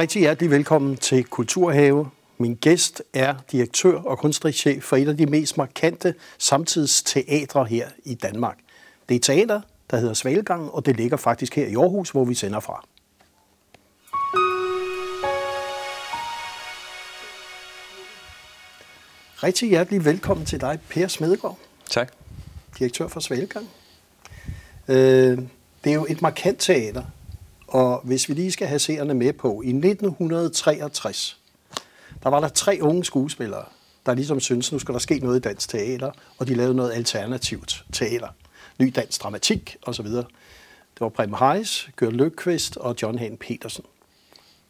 Rigtig hjertelig velkommen til Kulturhave. Min gæst er direktør og kunstnerisk chef for et af de mest markante samtidsteatre her i Danmark. Det er teater, der hedder Svalgangen, og det ligger faktisk her i Aarhus, hvor vi sender fra. Rigtig hjertelig velkommen til dig, Per Smedegaard, Tak. direktør for Svalgang. Øh, det er jo et markant teater, og hvis vi lige skal have seerne med på, i 1963, der var der tre unge skuespillere, der ligesom syntes, nu skal der ske noget i dansk teater, og de lavede noget alternativt teater. Ny dansk dramatik osv. Det var Prem Heis, Gør Løkqvist og John Hagen Petersen.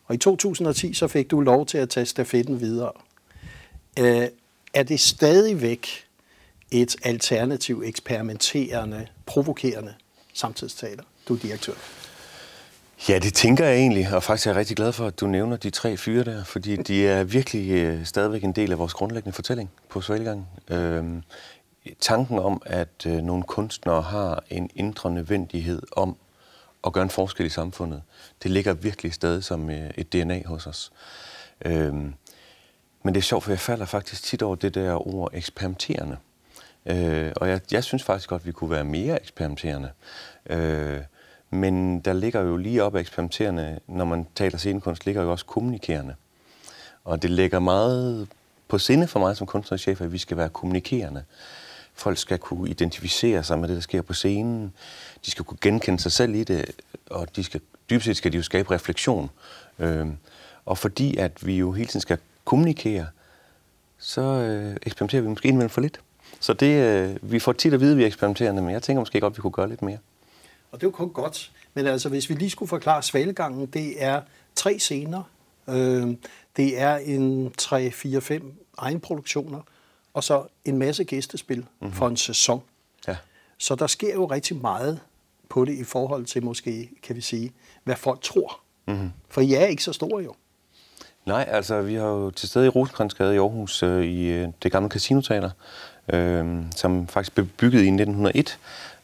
Og i 2010 så fik du lov til at tage stafetten videre. Øh, er det stadigvæk et alternativ, eksperimenterende, provokerende samtidsteater, du er direktør? Ja, det tænker jeg egentlig, og faktisk er jeg rigtig glad for, at du nævner de tre fyre der, fordi de er virkelig øh, stadigvæk en del af vores grundlæggende fortælling på Svalgang. Øhm, tanken om, at øh, nogle kunstnere har en indre nødvendighed om at gøre en forskel i samfundet, det ligger virkelig stadig som øh, et DNA hos os. Øhm, men det er sjovt, for jeg falder faktisk tit over det der ord eksperimenterende. Øh, og jeg, jeg synes faktisk godt, at vi kunne være mere eksperimenterende. Øh, men der ligger jo lige op eksperimenterende, når man taler scenekunst, ligger jo også kommunikerende. Og det ligger meget på sinde for mig som kunstnerchef, at vi skal være kommunikerende. Folk skal kunne identificere sig med det, der sker på scenen. De skal kunne genkende sig selv i det, og de skal, dybest set skal de jo skabe refleksion. Øhm, og fordi at vi jo hele tiden skal kommunikere, så øh, eksperimenterer vi måske indimellem for lidt. Så det, øh, vi får tit at vide, at vi er eksperimenterende, men jeg tænker måske godt, at vi kunne gøre lidt mere. Og det er jo kun godt. Men altså, hvis vi lige skulle forklare Svalegangen, det er tre scener. Øh, det er en 3, 4, 5 egenproduktioner, og så en masse gæstespil mm-hmm. for en sæson. Ja. Så der sker jo rigtig meget på det i forhold til måske, kan vi sige, hvad folk tror. Mm-hmm. For I er ikke så store jo. Nej, altså vi har jo til stede i Rosenkrantz-gade i Aarhus øh, i øh, det gamle casinoteater, øh, som faktisk blev bygget i 1901.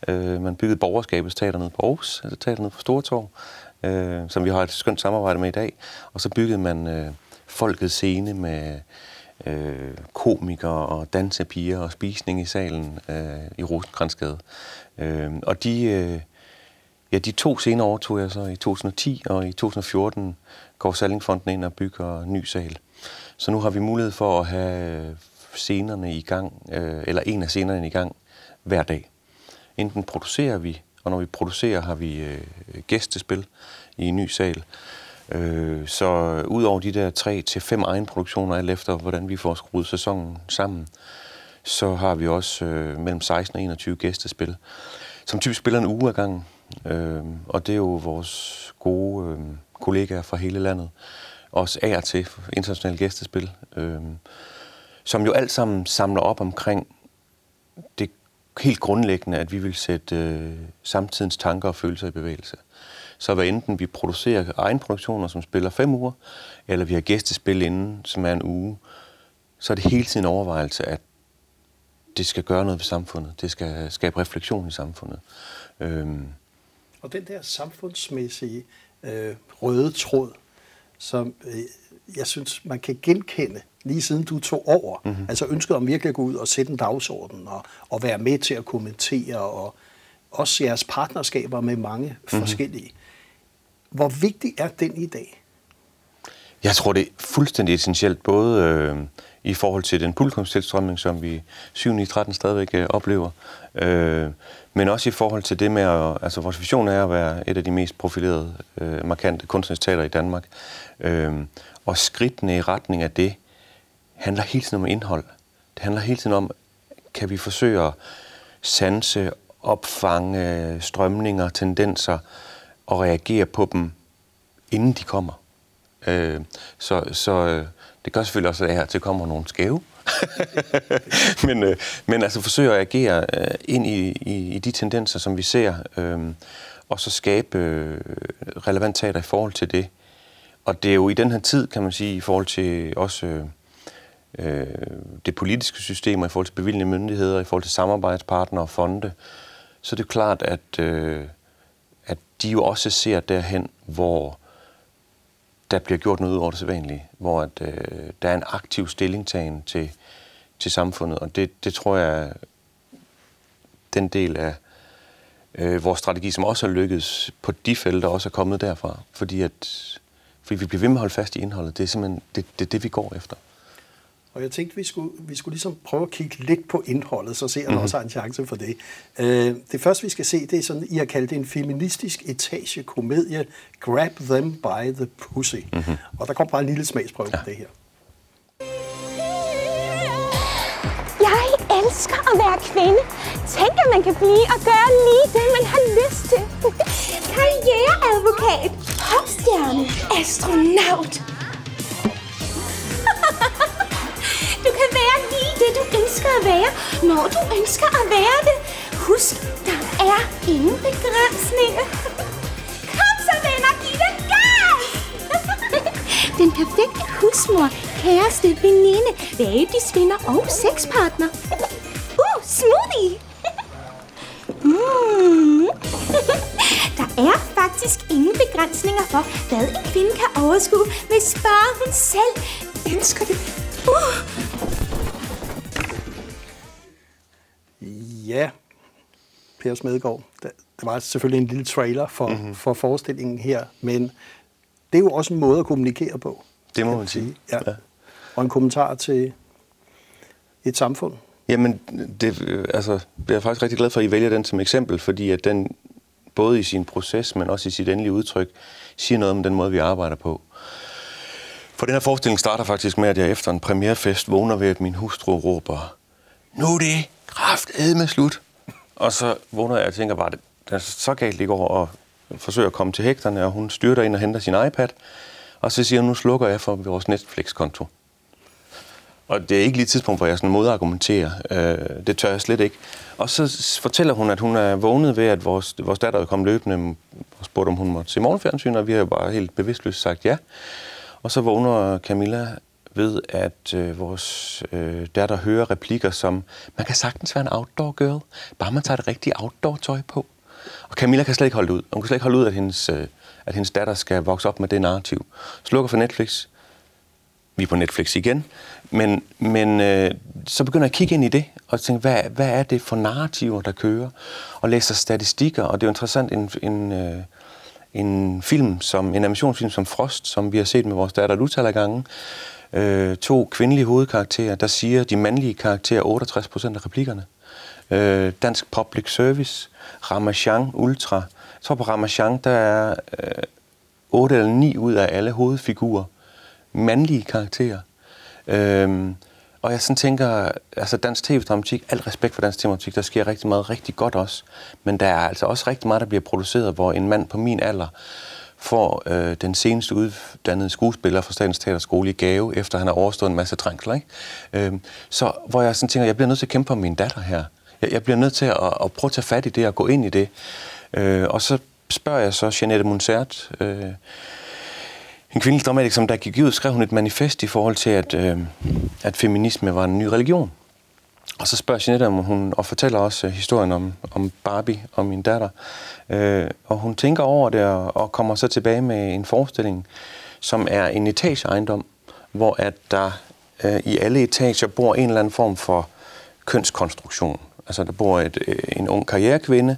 Øh, man byggede borgerskabets teater nede på Aarhus, altså teater nede på Stortorv, øh, som vi har et skønt samarbejde med i dag. Og så byggede man øh, folkets scene med øh, komikere og dansepiger og spisning i salen øh, i Rosenkrantzgade. Øh, og de... Øh, Ja, de to scener overtog jeg så i 2010, og i 2014 går Sallingfonden ind og bygger ny sal. Så nu har vi mulighed for at have øh, scenerne i gang, øh, eller en af scenerne i gang hver dag. Enten producerer vi, og når vi producerer, har vi øh, gæstespil i en ny sal. Øh, så ud over de der tre til fem egenproduktioner, alt efter hvordan vi får skruet sæsonen sammen, så har vi også øh, mellem 16 og 21 gæstespil, som typisk spiller en uge ad gangen. Øh, og det er jo vores gode øh, kollegaer fra hele landet. Også af og til internationale gæstespil. Øh, som jo alt sammen samler op omkring det helt grundlæggende, at vi vil sætte øh, samtidens tanker og følelser i bevægelse. Så hvad enten vi producerer egenproduktioner, som spiller fem uger, eller vi har gæstespil inden, som er en uge, så er det hele tiden overvejelse, at det skal gøre noget ved samfundet. Det skal skabe refleksion i samfundet. Øhm, og den der samfundsmæssige øh, røde tråd, som øh, jeg synes, man kan genkende lige siden du tog over. Mm-hmm. Altså ønsket om virkelig at gå ud og sætte en dagsorden og, og være med til at kommentere og også jeres partnerskaber med mange mm-hmm. forskellige. Hvor vigtig er den i dag? Jeg tror, det er fuldstændig essentielt, både øh, i forhold til den publikumstilstrømning, som vi 7 i 13 stadigvæk øh, oplever, øh, men også i forhold til det med, at, altså vores vision er at være et af de mest profilerede, øh, markante kunstnersteater i Danmark. Øh, og skridtene i retning af det handler hele tiden om indhold. Det handler hele tiden om, kan vi forsøge at sanse, opfange strømninger, tendenser og reagere på dem, inden de kommer. Øh, så så øh, det gør selvfølgelig også, at her til kommer nogle skæve. men, øh, men altså forsøge at agere øh, ind i, i, i de tendenser, som vi ser, øh, og så skabe øh, relevant teater i forhold til det. Og det er jo i den her tid, kan man sige, i forhold til også øh, øh det politiske system, og i forhold til bevilgende myndigheder, i forhold til samarbejdspartnere og fonde, så er det klart, at, øh, at de jo også ser derhen, hvor der bliver gjort noget ud over det sædvanlige, hvor at, øh, der er en aktiv stillingtagen til, til samfundet, og det, det tror jeg, den del af øh, vores strategi, som også har lykkedes på de felter, også er kommet derfra, fordi, at, fordi vi bliver ved med at holde fast i indholdet. Det er simpelthen det, det, det vi går efter. Og jeg tænkte, vi skulle, vi skulle ligesom prøve at kigge lidt på indholdet, så ser jeg mm-hmm. også har en chance for det. Øh, det første, vi skal se, det er sådan, I har kaldt det en feministisk etage-komedie, Grab Them by the Pussy. Mm-hmm. Og der kommer bare en lille smagsprøve ja. på det her. Jeg elsker at være kvinde. Tænk, at man kan blive og gøre lige det, man har lyst til. Karriereadvokat, popstjerne, astronaut. Du være lige det, du ønsker at være, når du ønsker at være det. Husk, der er ingen begrænsninger. Kom så, venner, giv det gas! Den perfekte husmor, kæreste, veninde, babysvinder og sexpartner. Uh, smoothie! Mm. Der er faktisk ingen begrænsninger for, hvad en kvinde kan overskue, hvis bare hun selv ønsker det. Uh. Per Smedegaard, der, der var selvfølgelig en lille trailer for, mm-hmm. for forestillingen her, men det er jo også en måde at kommunikere på. Det må man sige. Ja. ja. Og en kommentar til et samfund. Jamen, det, altså, jeg er faktisk rigtig glad for, at I vælger den som eksempel, fordi at den både i sin proces, men også i sit endelige udtryk, siger noget om den måde, vi arbejder på. For den her forestilling starter faktisk med, at jeg efter en premierefest vågner ved, at min hustru råber, nu er det kraftedme slut. Og så vågner jeg og tænker bare, det er så galt i går, og forsøger at komme til hægterne, og hun styrter ind og henter sin iPad. Og så siger hun, nu slukker jeg for vores Netflix-konto. Og det er ikke lige et tidspunkt, hvor jeg sådan modargumenterer. Øh, det tør jeg slet ikke. Og så fortæller hun, at hun er vågnet ved, at vores, vores datter kom løbende og spurgte, om hun måtte se morgenfjernsyn, og vi har jo bare helt bevidstløst sagt ja. Og så vågner Camilla ved, at øh, vores øh, datter hører replikker som, man kan sagtens være en outdoor girl, bare man tager det rigtige outdoor-tøj på. Og Camilla kan slet ikke holde ud. Hun kan slet ikke holde ud, at hendes, øh, at hendes datter skal vokse op med det narrativ. Slukker for Netflix. Vi er på Netflix igen. Men, men øh, så begynder jeg at kigge ind i det, og tænke, hvad, hvad er det for narrativer, der kører? Og læser statistikker, og det er jo interessant, en, en, øh, en film, som, en animationsfilm som Frost, som vi har set med vores datter et utal af gange, øh, to kvindelige hovedkarakterer, der siger de mandlige karakterer 68 procent af replikkerne. Øh, Dansk Public Service, Ramachan Ultra. Jeg tror på Ramachan, der er øh, 8 eller 9 ud af alle hovedfigurer mandlige karakterer. Øh, og jeg sådan tænker, altså dansk tv-dramatik, al respekt for dansk tv-dramatik, der sker rigtig meget rigtig godt også. Men der er altså også rigtig meget, der bliver produceret, hvor en mand på min alder får øh, den seneste uddannede skuespiller fra Statens Teaterskole i gave, efter han har overstået en masse trængsler. Ikke? Øh, så hvor jeg sådan tænker, jeg bliver nødt til at kæmpe om min datter her. Jeg, jeg bliver nødt til at, at prøve at tage fat i det og gå ind i det. Øh, og så spørger jeg så Jeanette Monsert, øh, en kvindelig dramatiker, som der gik ud, skrev hun et manifest i forhold til, at, øh, at feminisme var en ny religion. Og så spørger Jeanette, om hun, og fortæller også øh, historien om, om Barbie og min datter. Øh, og hun tænker over det og, og kommer så tilbage med en forestilling, som er en etageejendom, hvor at der øh, i alle etager bor en eller anden form for kønskonstruktion. Altså der bor et, øh, en ung karrierekvinde,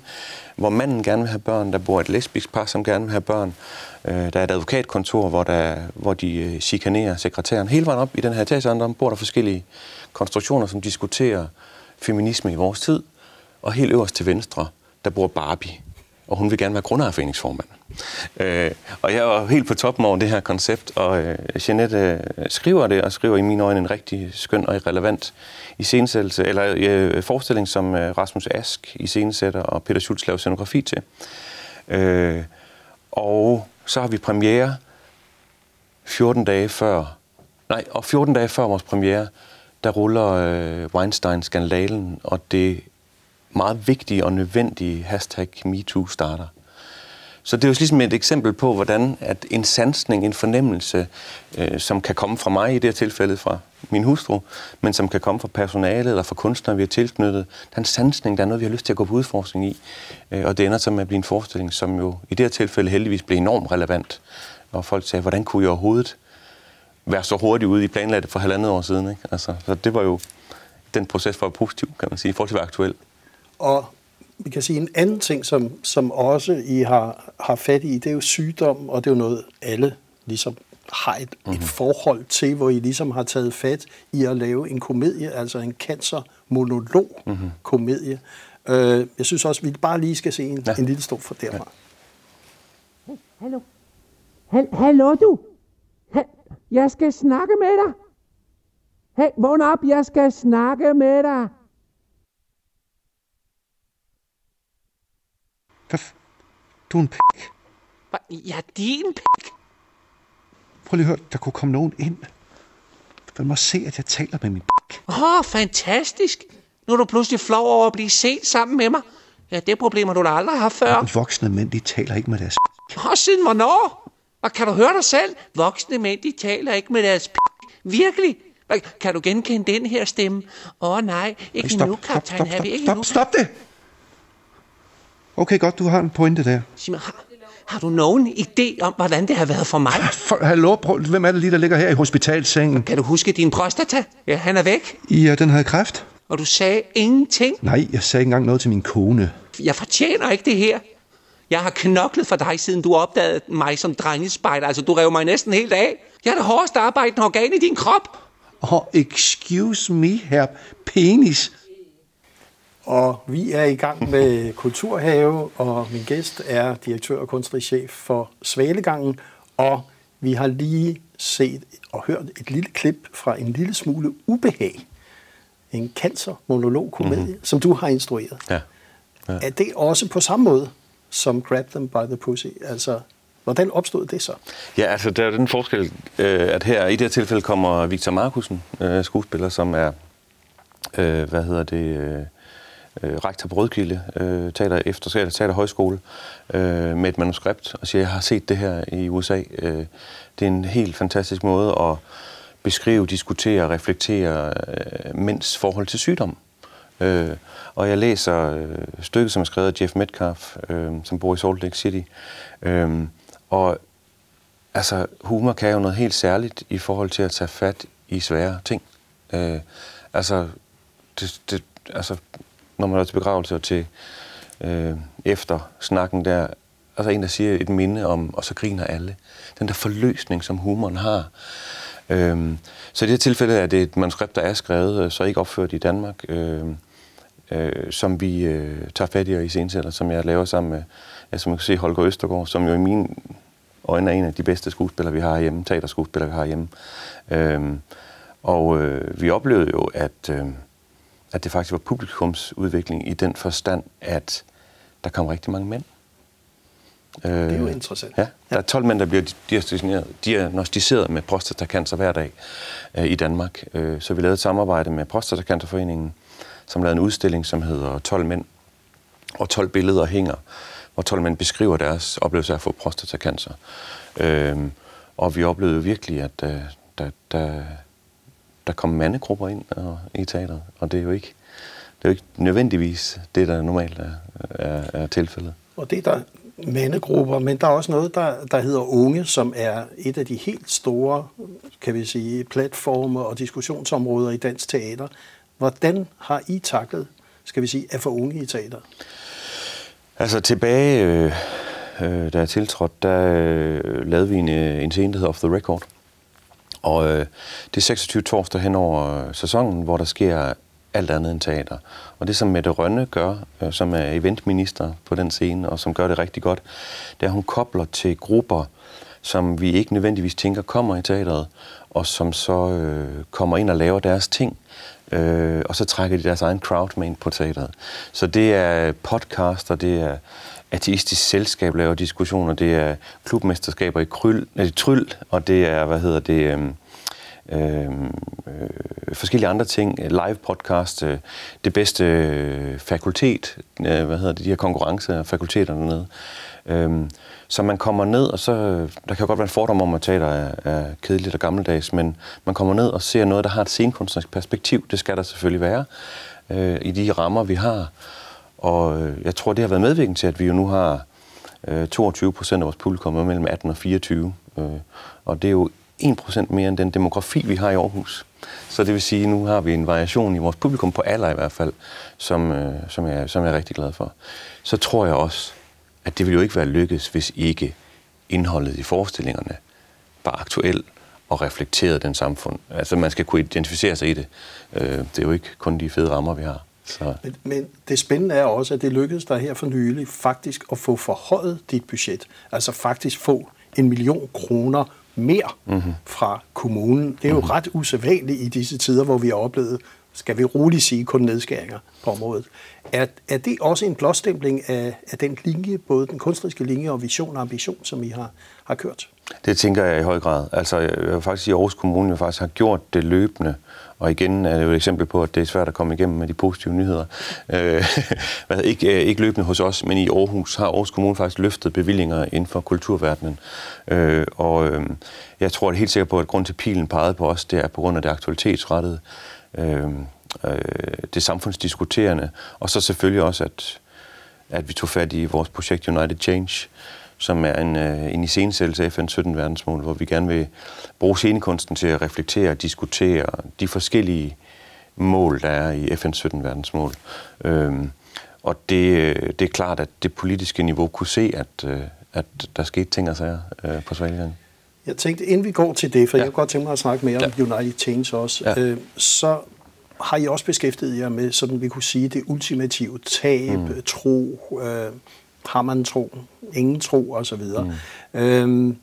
hvor manden gerne vil have børn. Der bor et lesbisk par, som gerne vil have børn. øh, der er et advokatkontor, hvor, der, hvor de øh, chikanerer sekretæren. Hele vejen op i den her etageejendom bor der forskellige konstruktioner, som diskuterer feminisme i vores tid. Og helt øverst til venstre, der bor Barbie, og hun vil gerne være grundejerforeningsformand. Øh, og jeg var helt på toppen over det her koncept, og øh, Jeanette øh, skriver det, og skriver i mine øjne en rigtig skøn og relevant iscenesættelse, eller øh, forestilling, som øh, Rasmus Ask iscenesætter, og Peter Schultz laver scenografi til. Øh, og så har vi premiere 14 dage før, nej, og 14 dage før vores premiere, der ruller øh, Weinstein-skandalen, og det meget vigtige og nødvendige hashtag MeToo starter. Så det er jo ligesom et eksempel på, hvordan at en sansning, en fornemmelse, øh, som kan komme fra mig i det her tilfælde fra min hustru, men som kan komme fra personalet eller fra kunstnere, vi har tilknyttet. Der er en sansning, der er noget, vi har lyst til at gå på udforskning i. Øh, og det ender så med at blive en forestilling, som jo i det her tilfælde heldigvis blev enormt relevant Og folk sagde, hvordan kunne I overhovedet være så hurtigt ude i planlagt for halvandet år siden? Ikke? Altså, så det var jo, den proces var positiv, kan man sige, i forhold til at være aktuel. Og vi kan sige en anden ting, som, som også I har, har fat i, det er jo sygdom, og det er jo noget, alle ligesom har et, mm-hmm. et forhold til, hvor I ligesom har taget fat i at lave en komedie, altså en cancer-monolog-komedie. Mm-hmm. Øh, jeg synes også, vi bare lige skal se en, ja. en lille stor for derfra. Ja. Hallo? Hal- Hallo du? Jeg skal snakke med dig. Hey, vågn op, jeg skal snakke med dig. Du er en pik. Ja, din pik. Prøv lige at høre, der kunne komme nogen ind. Du må se, at jeg taler med min pik. Åh, oh, fantastisk. Nu er du pludselig flov over at blive set sammen med mig. Ja, det problemer du da aldrig har haft før. Voksne mænd, de taler ikke med deres Og siden hvornår? Og kan du høre dig selv? Voksne mænd, de taler ikke med deres pik. Virkelig? Kan du genkende den her stemme? Åh oh, nej, ikke stop, nu, stop, kaptajn stop, stop, Ikke stop, nu. stop det! Okay, godt, du har en pointe der. Sig mig, har, har du nogen idé om, hvordan det har været for mig? For, hallo, prøv, hvem er det lige, der ligger her i hospitalsengen? Kan du huske din prostata? Ja, han er væk. I, uh, den havde kræft? Og du sagde ingenting. Nej, jeg sagde ikke engang noget til min kone. Jeg fortjener ikke det her. Jeg har knoklet for dig, siden du opdagede mig som drengespejder. Altså, du rev mig næsten helt af. Jeg er det hårdeste arbejdende organ i din krop. Oh, excuse me, herr penis. Og vi er i gang med Kulturhave, og min gæst er direktør og kunstnerisk chef for Svalegangen, og vi har lige set og hørt et lille klip fra en lille smule ubehag. En cancer-monolog-komedie, mm-hmm. som du har instrueret. Ja. Ja. Er det også på samme måde som Grab Them by the Pussy? Altså, hvordan opstod det så? Ja, altså der er den forskel, øh, at her i det her tilfælde kommer Victor Markusen, øh, skuespiller, som er, øh, hvad hedder det, øh, rektor på Rødkilde, øh, teater efter teater, teater højskole, øh, med et manuskript, og siger, jeg har set det her i USA. Øh, det er en helt fantastisk måde at beskrive, diskutere og reflektere øh, mænds forhold til sygdom. Øh, og jeg læser øh, stykket, som er skrevet af Jeff Metcalf, øh, som bor i Salt Lake City. Øh, og altså, humor kan jo noget helt særligt i forhold til at tage fat i svære ting. Øh, altså, det, det, altså, når man er til begravelse og til øh, efter snakken der, altså en, der siger et minde om, og så griner alle. Den der forløsning, som humoren har. Øhm, så i det her tilfælde er det et manuskript, der er skrevet, øh, så ikke opført i Danmark, øh, øh, som vi øh, tager fat i og iscenesætter, som jeg laver sammen med, ja, som man kan se, Holger Østergaard, som jo i mine øjne er en af de bedste skuespillere, vi har hjemme, teaterskuespillere, vi har hjemme. Øhm, og øh, vi oplevede jo, at, øh, at det faktisk var publikumsudvikling i den forstand, at der kom rigtig mange mænd. Øh, Det er jo interessant. Ja, der er 12 mænd, der bliver diagnostiseret, diagnostiseret med prostatacancer hver dag øh, i Danmark. Øh, så vi lavede et samarbejde med Prostatacancerforeningen, som lavede en udstilling, som hedder 12 mænd, og 12 billeder hænger, hvor 12 mænd beskriver deres oplevelse af at få prostatacancer. Øhm, og vi oplevede virkelig, at øh, der, der, der kom mandegrupper ind og, i teateret, og det er jo ikke, det er jo ikke nødvendigvis det, der normalt er, er, er tilfældet. Og det er der mandegrupper, men der er også noget, der, der hedder Unge, som er et af de helt store, kan vi sige, platformer og diskussionsområder i dansk teater. Hvordan har I taklet, skal vi sige, at få unge i teateret? Altså tilbage, øh, øh, da jeg tiltrådte, der øh, lavede vi en, øh, en scene, der hedder Off the Record. Og øh, det er 26 torsdag hen over øh, sæsonen, hvor der sker alt andet end teater. Og det, som Mette Rønne gør, øh, som er eventminister på den scene, og som gør det rigtig godt, det er, at hun kobler til grupper, som vi ikke nødvendigvis tænker kommer i teateret, og som så øh, kommer ind og laver deres ting, øh, og så trækker de deres egen crowd med ind på teateret. Så det er podcaster, det er ateistisk selskab laver diskussioner, det er klubmesterskaber i kryl, nej, tryl, og det er, hvad hedder det, øh, øh, øh, forskellige andre ting, live podcast, øh, det bedste øh, fakultet, øh, hvad hedder det, de her konkurrencer, fakulteterne nede. Øh, så man kommer ned, og så, der kan jo godt være en fordom om, at teater er, er kedeligt og gammeldags, men man kommer ned og ser noget, der har et scenekunstnerisk perspektiv. Det skal der selvfølgelig være øh, i de rammer, vi har. Og øh, jeg tror, det har været medvirkende til, at vi jo nu har øh, 22 procent af vores publikum er mellem 18 og 24. Øh, og det er jo 1% mere end den demografi, vi har i Aarhus. Så det vil sige, at nu har vi en variation i vores publikum på alder i hvert fald, som, øh, som, jeg, som jeg er rigtig glad for. Så tror jeg også, at det vil jo ikke være lykkes, hvis ikke indholdet i forestillingerne var aktuelt og reflekterede den samfund. Altså man skal kunne identificere sig i det. Øh, det er jo ikke kun de fede rammer, vi har. Så. Men, men det spændende er også, at det lykkedes dig her for nylig faktisk at få forhøjet dit budget. Altså faktisk få en million kroner mere mm-hmm. fra kommunen. Det er jo mm-hmm. ret usædvanligt i disse tider, hvor vi har oplevet, skal vi roligt sige, kun nedskæringer på området. Er, er det også en blåstempling af, af den linje, både den kunstneriske linje og vision og ambition, som I har, har kørt? Det tænker jeg i høj grad. Altså, jeg vil faktisk sige, at Aarhus Kommune faktisk har gjort det løbende. Og igen er det jo et eksempel på, at det er svært at komme igennem med de positive nyheder. Øh, ikke, ikke løbende hos os, men i Aarhus har Aarhus Kommune faktisk løftet bevillinger inden for kulturverdenen. Øh, og øh, jeg tror at helt sikkert på, at grund til pilen pegede på os, det er på grund af det aktualitetsrettede, øh, øh, det samfundsdiskuterende, og så selvfølgelig også, at, at vi tog fat i vores projekt United Change, som er en, øh, en iscenesættelse af FN's 17 verdensmål, hvor vi gerne vil bruge scenekunsten til at reflektere og diskutere de forskellige mål, der er i FN's 17 verdensmål. Øh, og det, øh, det er klart, at det politiske niveau kunne se, at, øh, at der skete ting og sager øh, på Svalbard. Jeg tænkte, inden vi går til det, for ja. jeg kunne godt tænke mig at snakke mere ja. om United Change også, ja. øh, så har I også beskæftiget jer med, sådan vi kunne sige, det ultimative tab, mm. tro, øh, har man tro, ingen tro osv. Mm. Øhm,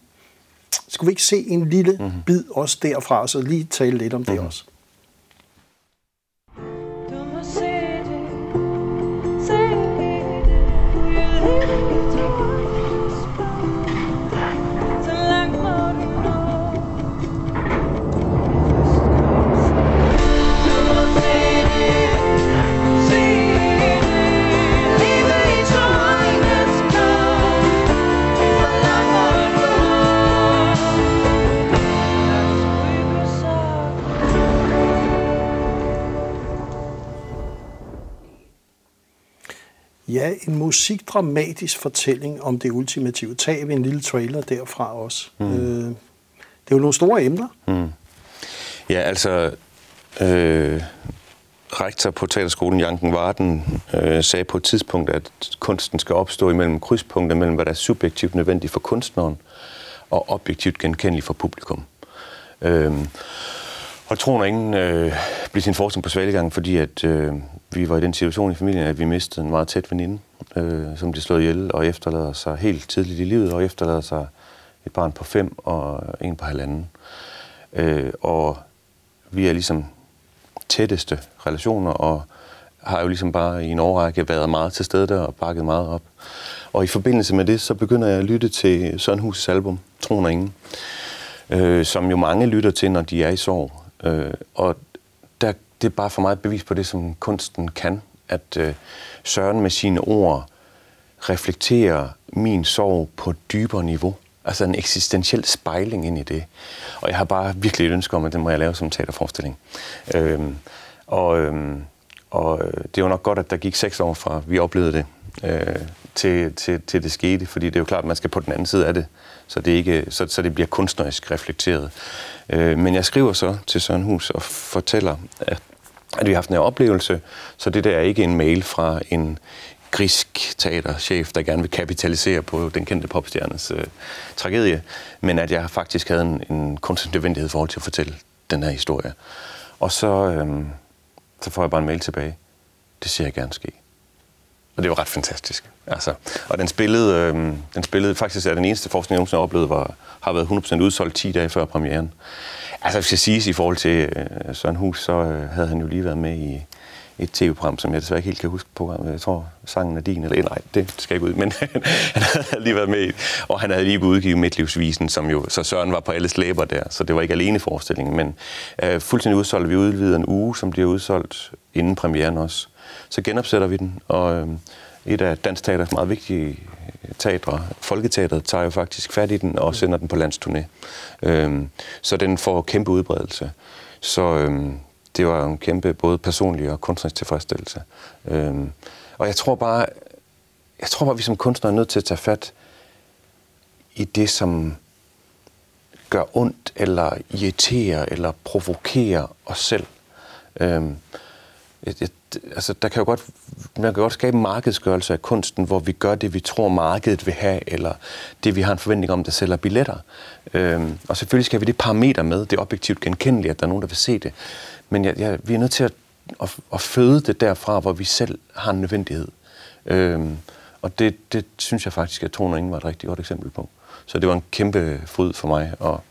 skulle vi ikke se en lille mm. bid også derfra, så lige tale lidt om det mm. også? Ja, en musikdramatisk fortælling om det ultimative. Tag en lille trailer derfra også. Mm. Øh, det er jo nogle store emner. Mm. Ja, altså... Øh, rektor på Teaterskolen, Janken Varden, øh, sagde på et tidspunkt, at kunsten skal opstå imellem krydspunkter mellem, hvad der er subjektivt nødvendigt for kunstneren, og objektivt genkendeligt for publikum. Øh, og tror ingen øh, blev sin forskning på svalegangen, fordi at, øh, vi var i den situation i familien, at vi mistede en meget tæt veninde, øh, som blev slået ihjel og efterlader sig helt tidligt i livet, og efterlader sig et barn på fem og en på halvanden. Øh, og vi er ligesom tætteste relationer, og har jo ligesom bare i en årrække været meget til stede der og bakket meget op. Og i forbindelse med det, så begynder jeg at lytte til Søren Hus' album, Troner Ingen, øh, som jo mange lytter til, når de er i sorg. Øh, og der, det er bare for mig et bevis på det, som kunsten kan, at øh, Søren med sine ord reflekterer min sorg på et dybere niveau. Altså en eksistentiel spejling ind i det. Og jeg har bare virkelig et ønske om, at den må jeg lave som teaterforestilling. Øhm, og, øhm, og øh, det var nok godt, at der gik seks år fra, vi oplevede det, øh, til, til, til det skete. Fordi det er jo klart, at man skal på den anden side af det, så det, ikke, så, så det bliver kunstnerisk reflekteret. Øh, men jeg skriver så til Søren Hus og fortæller, at, at vi har haft en oplevelse, så det der er ikke en mail fra en grisk teaterchef, der gerne vil kapitalisere på den kendte popstjernes øh, tragedie, men at jeg faktisk havde en, en kunstig nødvendighed forhold til at fortælle den her historie. Og så, øh, så får jeg bare en mail tilbage. Det ser jeg gerne ske. Og det var ret fantastisk. Altså, og den spillede, øh, den spillede faktisk er den eneste forskning, jeg nogensinde har oplevet, var, har været 100% udsolgt 10 dage før premieren. Altså, hvis jeg siges i forhold til øh, Søren Hus, så øh, havde han jo lige været med i et tv-program, som jeg desværre ikke helt kan huske på. Jeg tror, sangen er din, eller nej, det skal ikke ud, men han havde lige været med i, og han havde lige udgivet Midtlivsvisen, som jo, så Søren var på alles læber der, så det var ikke alene forestillingen, men øh, fuldstændig udsolgt. Vi udvider en uge, som bliver udsolgt inden premieren også. Så genopsætter vi den, og øh, et af Dansk Teaters meget vigtige øh, teatre, Folketeateret, tager jo faktisk fat i den og sender den på landsturné. Øh, så den får kæmpe udbredelse. Så øh, det var en kæmpe både personlig og kunstnerisk tilfredsstillelse. Øh, og jeg tror bare, jeg tror bare, at vi som kunstnere er nødt til at tage fat i det, som gør ondt, eller irriterer, eller provokere os selv. Øhm, jeg, jeg altså, der kan jo godt, man kan godt skabe en markedsgørelse af kunsten, hvor vi gør det, vi tror, markedet vil have, eller det, vi har en forventning om, der sælger billetter. Øhm, og selvfølgelig skal vi det parameter med, det er objektivt genkendeligt, at der er nogen, der vil se det. Men jeg, jeg, vi er nødt til at, at, at føde det derfra, hvor vi selv har en nødvendighed. Øhm, og det, det synes jeg faktisk, at 201 var et rigtig godt eksempel på. Så det var en kæmpe fryd for mig. Og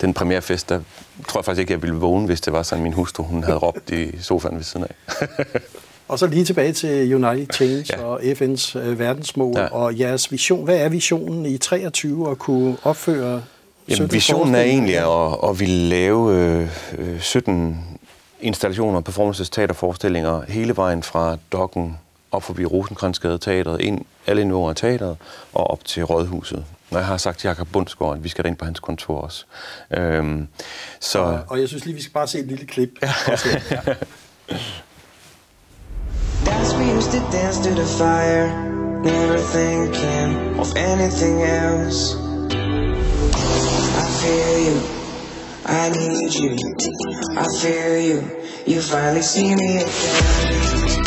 den premierefest, der tror jeg faktisk ikke, jeg ville vågne, hvis det var sådan, min hustru hun havde råbt i sofaen ved siden af. Og så lige tilbage til United Change Ja. og FN's øh, verdensmål Ja. og jeres vision. Hvad er visionen i 23 at kunne opføre 17 Jamen, visionen er egentlig at, at ville lave øh, øh, 17 installationer, performances, teaterforestillinger, hele vejen fra Dokken op forbi Rosenkrantz-gade Teatret, ind alle niveauer af teatret og op til Rådhuset. Når jeg har sagt til Jakob Bundsgaard, at vi skal ind på hans kontor også. Øhm, så Og, og jeg synes lige, vi skal bare se et lille klip. Ja. Dance we used to dance to the fire, never thinking of anything else. I feel you, I need you, I feel you, you finally see me again.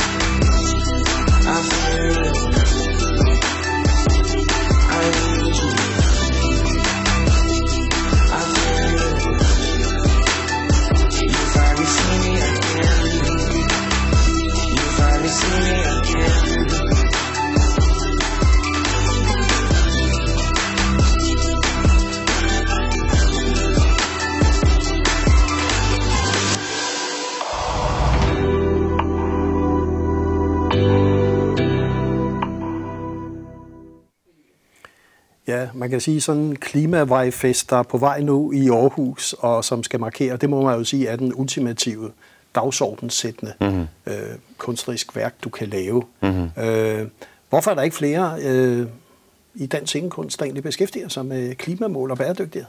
Man kan sige sådan en klimavejfest, der er på vej nu i Aarhus, og som skal markere, det må man jo sige, er den ultimative dagsordenssættende mm-hmm. øh, kunstnerisk værk, du kan lave. Mm-hmm. Øh, hvorfor er der ikke flere øh, i dansk scenekunst, der egentlig beskæftiger sig med klimamål og bæredygtighed?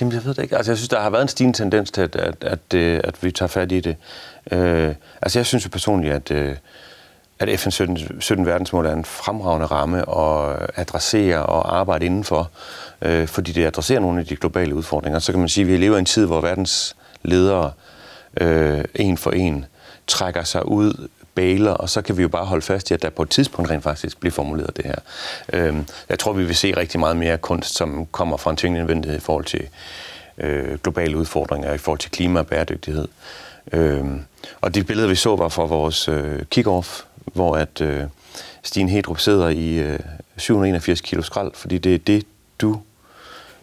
Jamen, jeg ved det ikke. Altså, jeg synes, der har været en stigende tendens til, at, at, at, øh, at vi tager fat i det. Øh, altså, jeg synes jo personligt, at, øh, at FN 17, 17 verdensmål er en fremragende ramme at adressere og arbejde indenfor, øh, fordi det adresserer nogle af de globale udfordringer. Så kan man sige, at vi lever i en tid, hvor verdens ledere øh, en for en trækker sig ud, baler, og så kan vi jo bare holde fast i, at der på et tidspunkt rent faktisk bliver formuleret det her. Øh, jeg tror, vi vil se rigtig meget mere kunst, som kommer fra en tvingende nødvendighed i forhold til øh, globale udfordringer, i forhold til klima og bæredygtighed. Øh, og de billeder, vi så, var fra vores øh, kick-off, hvor at øh, Stine Hedrup sidder i øh, 781 kilo skrald, fordi det er det, du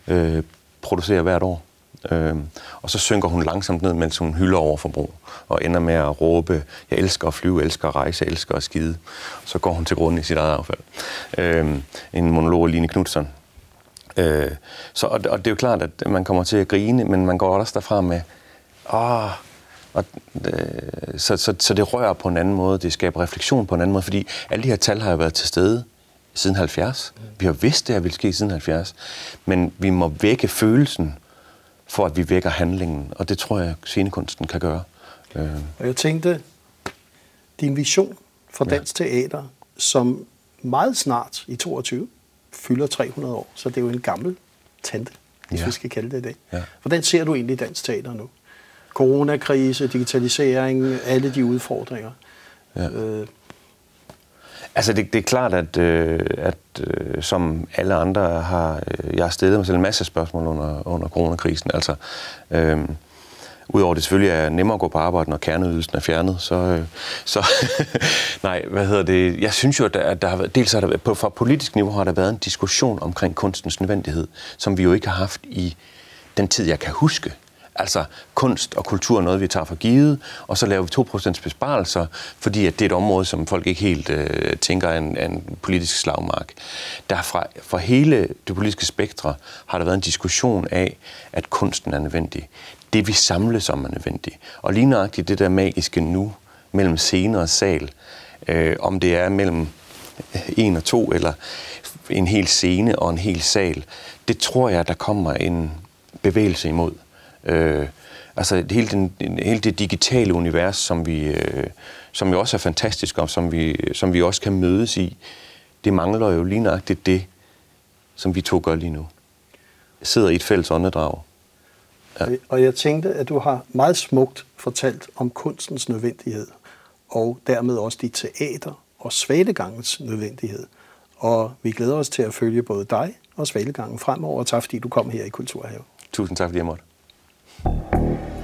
øh, producerer hvert år. Øh, og så synker hun langsomt ned, mens hun hylder over forbrug, og ender med at råbe, jeg elsker at flyve, elsker at rejse, elsker at skide. Så går hun til grunden i sit eget affald. Øh, en monolog af Line Knudsen. Øh, så, og, og det er jo klart, at man kommer til at grine, men man går også derfra med, åh, og, øh, så, så, så det rører på en anden måde, det skaber refleksion på en anden måde, fordi alle de her tal har jo været til stede siden 70. Vi har vidst, det her ville ske siden 70, men vi må vække følelsen, for at vi vækker handlingen, og det tror jeg, scenekunsten kan gøre. Øh, Og jeg tænkte, din vision for dansk teater, som meget snart i 22 fylder 300 år, så det er jo en gammel tante, hvis Ja. vi skal kalde det det. Ja. Hvordan ser du egentlig dansk teater nu? Coronakrise, digitalisering, alle de udfordringer. Ja. Øh, Altså, det, det er klart, at, øh, at øh, som alle andre har... Øh, jeg har stillet mig selv en masse spørgsmål under, under coronakrisen. Altså, øh, Udover det selvfølgelig er nemmere at gå på arbejde, når kerneydelsen er fjernet, så... Øh, så nej, hvad hedder det? Jeg synes jo, at der, at der har været... Dels har der, været- på, fra politisk niveau har der været en diskussion omkring kunstens nødvendighed, som vi jo ikke har haft i den tid, jeg kan huske. Altså kunst og kultur er noget, vi tager for givet, og så laver vi 2% besparelser, fordi at det er et område, som folk ikke helt øh, tænker er en, er en politisk slagmark. Der fra, fra hele det politiske spektre har der været en diskussion af, at kunsten er nødvendig. Det vi samles om er nødvendigt. Og lige nøjagtigt det der magiske nu mellem scene og sal, øh, om det er mellem en og to, eller en hel scene og en hel sal, det tror jeg, der kommer en bevægelse imod. Øh, altså hele, den, hele det digitale univers, som vi, øh, som jo også er fantastisk, og som vi, som vi også kan mødes i, det mangler jo lige nøjagtigt det, som vi to gør lige nu. sidder i et fælles åndedrag. Ja. Og jeg tænkte, at du har meget smukt fortalt om kunstens nødvendighed, og dermed også dit teater og svalegangens nødvendighed. Og vi glæder os til at følge både dig og svalegangen fremover. Tak fordi du kom her i Kulturhave. Tusind tak, fordi jeg måtte. you